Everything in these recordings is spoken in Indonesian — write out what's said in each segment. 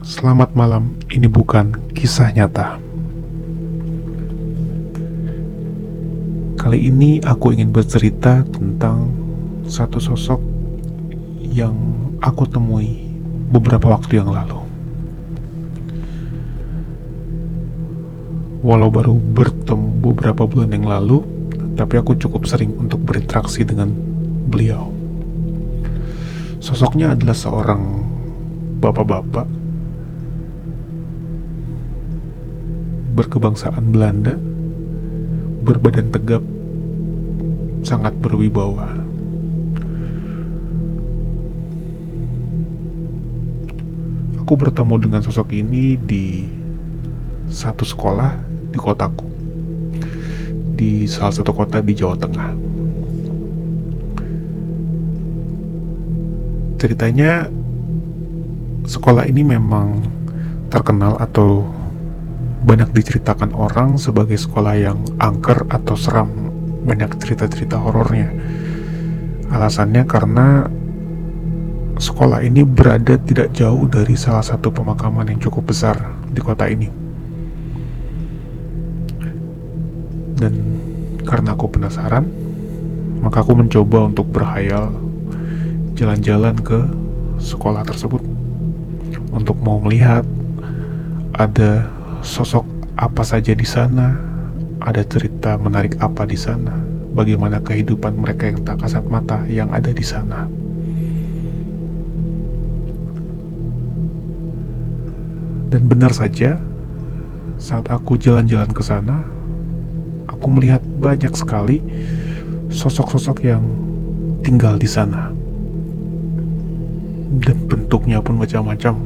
Selamat malam, ini bukan kisah nyata. Kali ini aku ingin bercerita tentang satu sosok yang aku temui beberapa waktu yang lalu. Walau baru bertemu beberapa bulan yang lalu, tapi aku cukup sering untuk berinteraksi dengan beliau. Sosoknya adalah seorang bapak-bapak berkebangsaan Belanda, berbadan tegap, sangat berwibawa. Aku bertemu dengan sosok ini di satu sekolah di kotaku, di salah satu kota di Jawa Tengah. Ceritanya, sekolah ini memang terkenal atau banyak diceritakan orang sebagai sekolah yang angker atau seram. Banyak cerita-cerita horornya. Alasannya karena sekolah ini berada tidak jauh dari salah satu pemakaman yang cukup besar di kota ini. Dan karena aku penasaran maka aku mencoba untuk berhayal jalan-jalan ke sekolah tersebut. Untuk mau melihat ada sosok apa saja di sana, ada cerita menarik apa di sana, bagaimana kehidupan mereka yang tak kasat mata yang ada di sana. Dan benar saja, saat aku jalan-jalan ke sana, aku melihat banyak sekali sosok-sosok yang tinggal di sana dan bentuknya pun macam-macam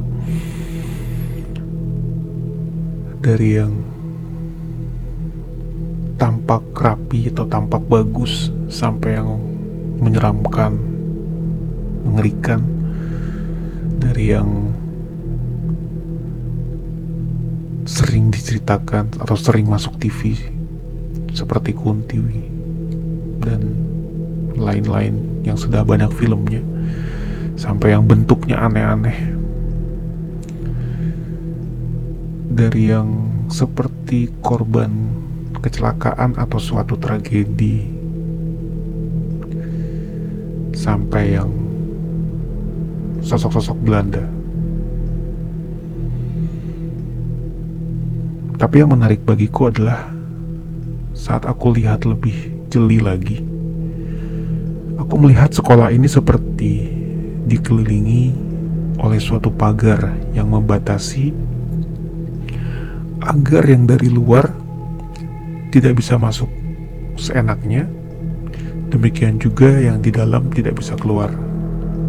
dari yang tampak rapi atau tampak bagus sampai yang menyeramkan mengerikan. Dari yang sering diceritakan atau sering masuk TV seperti Kunti dan lain-lain yang sudah banyak filmnya sampai yang bentuknya aneh-aneh dari yang seperti korban kecelakaan atau suatu tragedi sampai yang sosok-sosok Belanda. Tapi yang menarik bagiku adalah saat aku lihat lebih jeli lagi aku melihat sekolah ini seperti dikelilingi oleh suatu pagar yang membatasi agar yang dari luar tidak bisa masuk seenaknya. Demikian juga yang di dalam tidak bisa keluar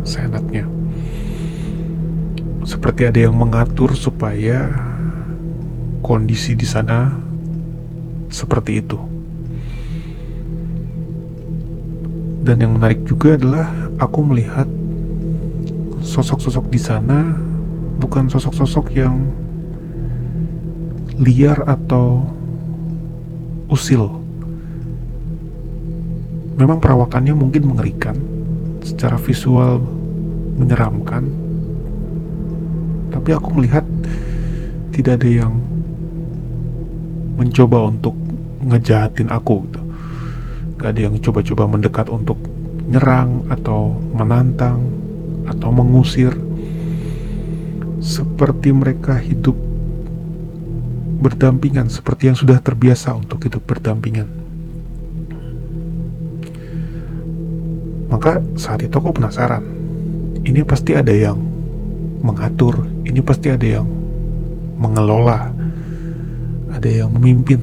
seenaknya. Seperti ada yang mengatur supaya kondisi di sana seperti itu. Dan yang menarik juga adalah aku melihat sosok-sosok di sana bukan sosok-sosok yang liar atau usil. Memang perawakannya mungkin mengerikan, secara visual menyeramkan, tapi aku melihat tidak ada yang mencoba untuk ngejahatin aku gitu. Gak ada yang coba-coba mendekat untuk nyerang atau menantang atau mengusir seperti mereka hidup berdampingan seperti yang sudah terbiasa untuk hidup berdampingan. Maka saat itu aku penasaran. Ini pasti ada yang mengatur, ini pasti ada yang mengelola, ada yang memimpin.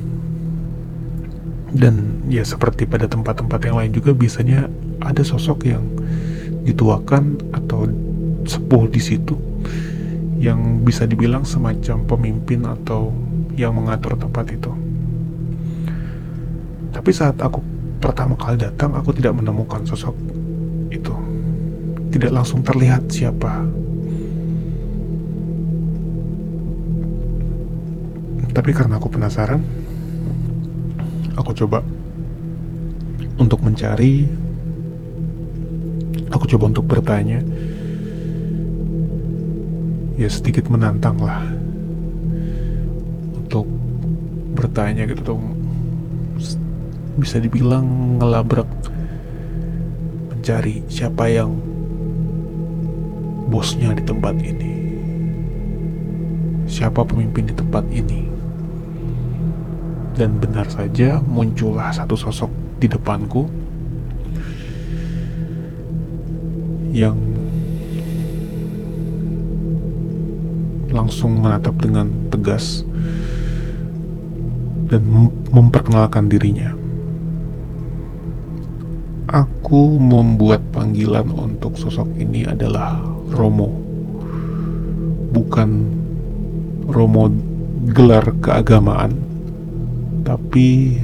Dan ya seperti pada tempat-tempat yang lain juga biasanya ada sosok yang dituakan atau sepuh di situ yang bisa dibilang semacam pemimpin atau yang mengatur tempat itu. Tapi saat aku pertama kali datang, aku tidak menemukan sosok itu. Tidak langsung terlihat siapa. Tapi karena aku penasaran, aku coba untuk mencari, aku coba untuk bertanya, ya sedikit menantang lah bertanya gitu tuh bisa dibilang ngelabrak mencari siapa yang bosnya di tempat ini. Siapa pemimpin di tempat ini. Dan benar saja muncullah satu sosok di depanku yang langsung menatap dengan tegas dan memperkenalkan dirinya. Aku membuat panggilan untuk sosok ini adalah Romo, bukan Romo gelar keagamaan, tapi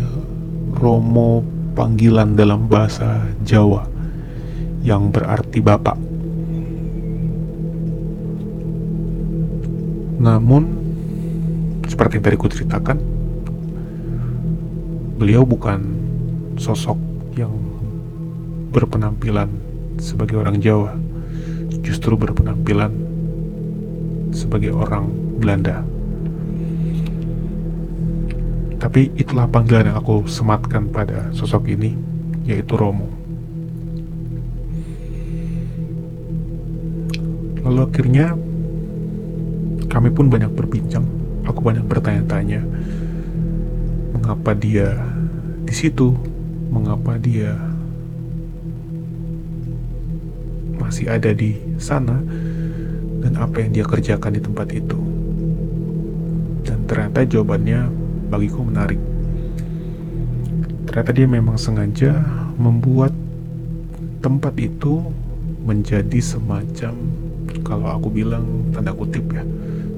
Romo panggilan dalam bahasa Jawa yang berarti bapak. Namun, seperti yang tadi ku ceritakan, beliau bukan sosok yang berpenampilan sebagai orang Jawa, justru berpenampilan sebagai orang Belanda. Tapi itulah panggilan yang aku sematkan pada sosok ini, yaitu Romo. Lalu akhirnya kami pun banyak berbincang. Aku banyak bertanya-tanya mengapa dia di situ, mengapa dia masih ada di sana, dan apa yang dia kerjakan di tempat itu. Dan ternyata jawabannya bagiku menarik. Ternyata dia memang sengaja membuat tempat itu menjadi semacam kalau aku bilang tanda kutip ya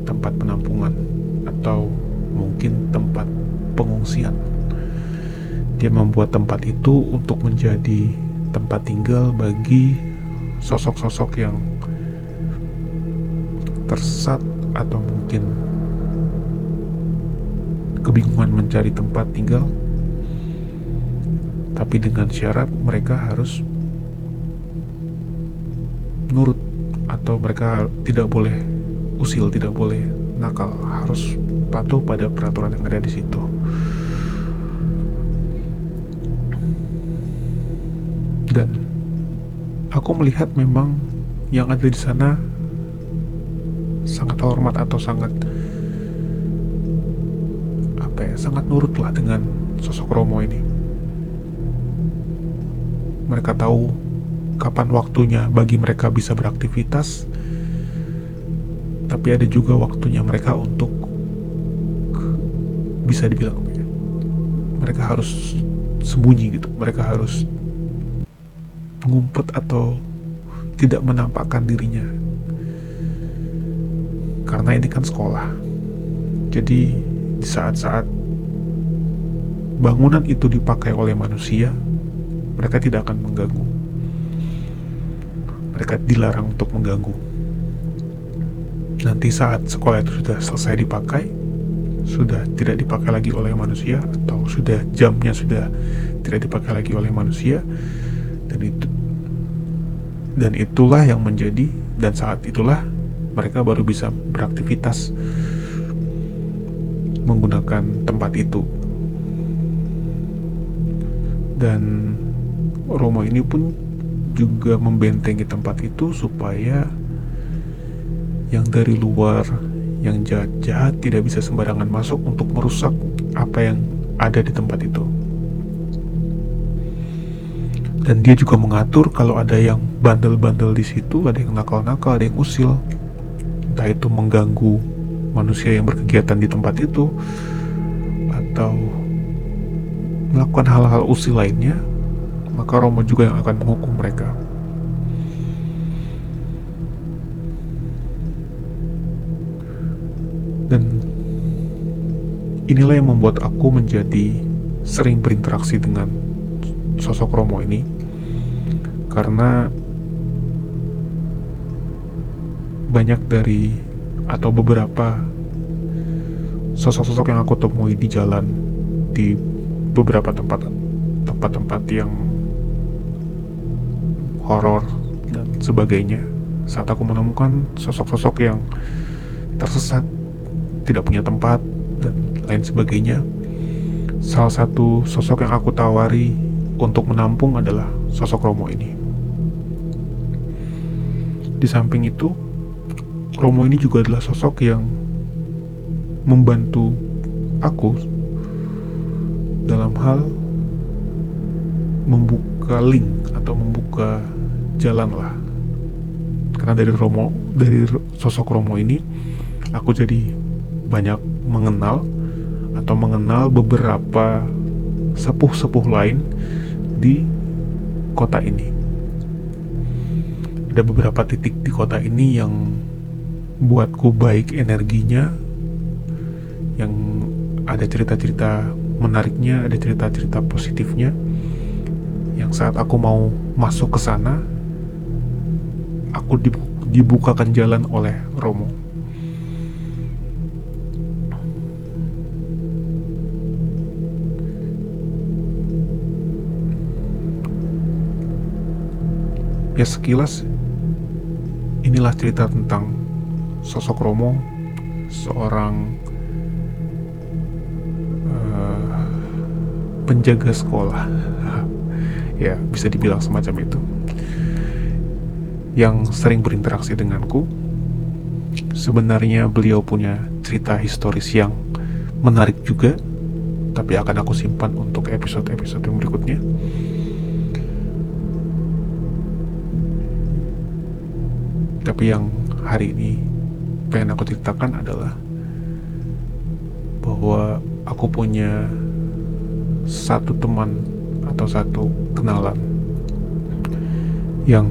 tempat penampungan atau mungkin tempat pengungsian. Dia membuat tempat itu untuk menjadi tempat tinggal bagi sosok-sosok yang tersesat atau mungkin kebingungan mencari tempat tinggal. Tapi dengan syarat mereka harus nurut atau mereka tidak boleh usil tidak boleh nakal harus patuh pada peraturan yang ada di situ. Dan aku melihat memang yang ada di sana sangat hormat atau sangat apa ya sangat nurut lah dengan sosok Romo ini. Mereka tahu kapan waktunya bagi mereka bisa beraktivitas tapi ada juga waktunya mereka untuk bisa dibilang mereka harus sembunyi gitu. Mereka harus ngumpet atau tidak menampakkan dirinya. Karena ini kan sekolah. Jadi di saat-saat bangunan itu dipakai oleh manusia mereka tidak akan mengganggu. Mereka dilarang untuk mengganggu. Nanti saat sekolah itu sudah selesai dipakai sudah tidak dipakai lagi oleh manusia atau sudah jamnya sudah tidak dipakai lagi oleh manusia dan itu dan itulah yang menjadi dan saat itulah mereka baru bisa beraktivitas menggunakan tempat itu. Dan Romo ini pun juga membentengi tempat itu supaya yang dari luar yang jahat-jahat tidak bisa sembarangan masuk untuk merusak apa yang ada di tempat itu. Dan dia juga mengatur kalau ada yang bandel-bandel di situ, ada yang nakal-nakal, ada yang usil, entah itu mengganggu manusia yang berkegiatan di tempat itu atau melakukan hal-hal usil lainnya, maka Romo juga yang akan menghukum mereka. Inilah yang membuat aku menjadi sering berinteraksi dengan sosok Romo ini. Karena banyak dari atau beberapa sosok-sosok yang aku temui di jalan di beberapa tempat tempat-tempat yang horor dan sebagainya saat aku menemukan sosok-sosok yang tersesat, tidak punya tempat, dan lain sebagainya. Salah satu sosok yang aku tawari untuk menampung adalah sosok Romo ini. Di samping itu, Romo ini juga adalah sosok yang membantu aku dalam hal membuka link atau membuka jalan lah karena dari Romo dari sosok Romo ini aku jadi banyak mengenal atau mengenal beberapa sepuh-sepuh lain di kota ini ada beberapa titik di kota ini yang buatku baik energinya yang ada cerita-cerita menariknya ada cerita-cerita positifnya yang saat aku mau masuk ke sana aku dibukakan jalan oleh Romo. Ya sekilas inilah cerita tentang sosok Romo, seorang uh, penjaga sekolah. ya, bisa dibilang semacam itu yang sering berinteraksi denganku. Sebenarnya beliau punya cerita historis yang menarik juga, tapi akan aku simpan untuk episode-episode yang berikutnya. Tapi yang hari ini pengen aku ceritakan adalah bahwa aku punya satu teman atau satu kenalan yang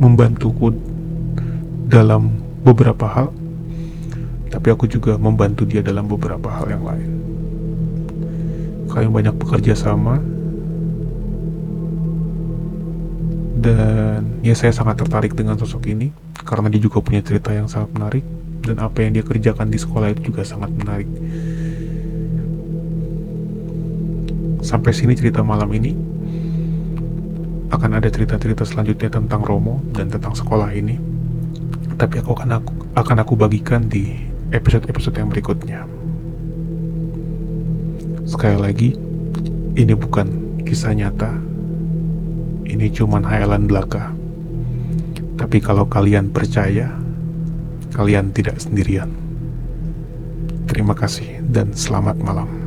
membantuku dalam beberapa hal, tapi aku juga membantu dia dalam beberapa hal yang lain. Kami banyak bekerja sama, dan ya saya sangat tertarik dengan sosok ini karena dia juga punya cerita yang sangat menarik dan apa yang dia kerjakan di sekolah itu juga sangat menarik. Sampai sini cerita malam ini akan ada cerita-cerita selanjutnya tentang Romo dan tentang sekolah ini. Tapi aku akan aku akan aku bagikan di episode-episode yang berikutnya. Sekali lagi, ini bukan kisah nyata. Ini cuma hayalan belaka. Tapi kalau kalian percaya, kalian tidak sendirian. Terima kasih dan selamat malam.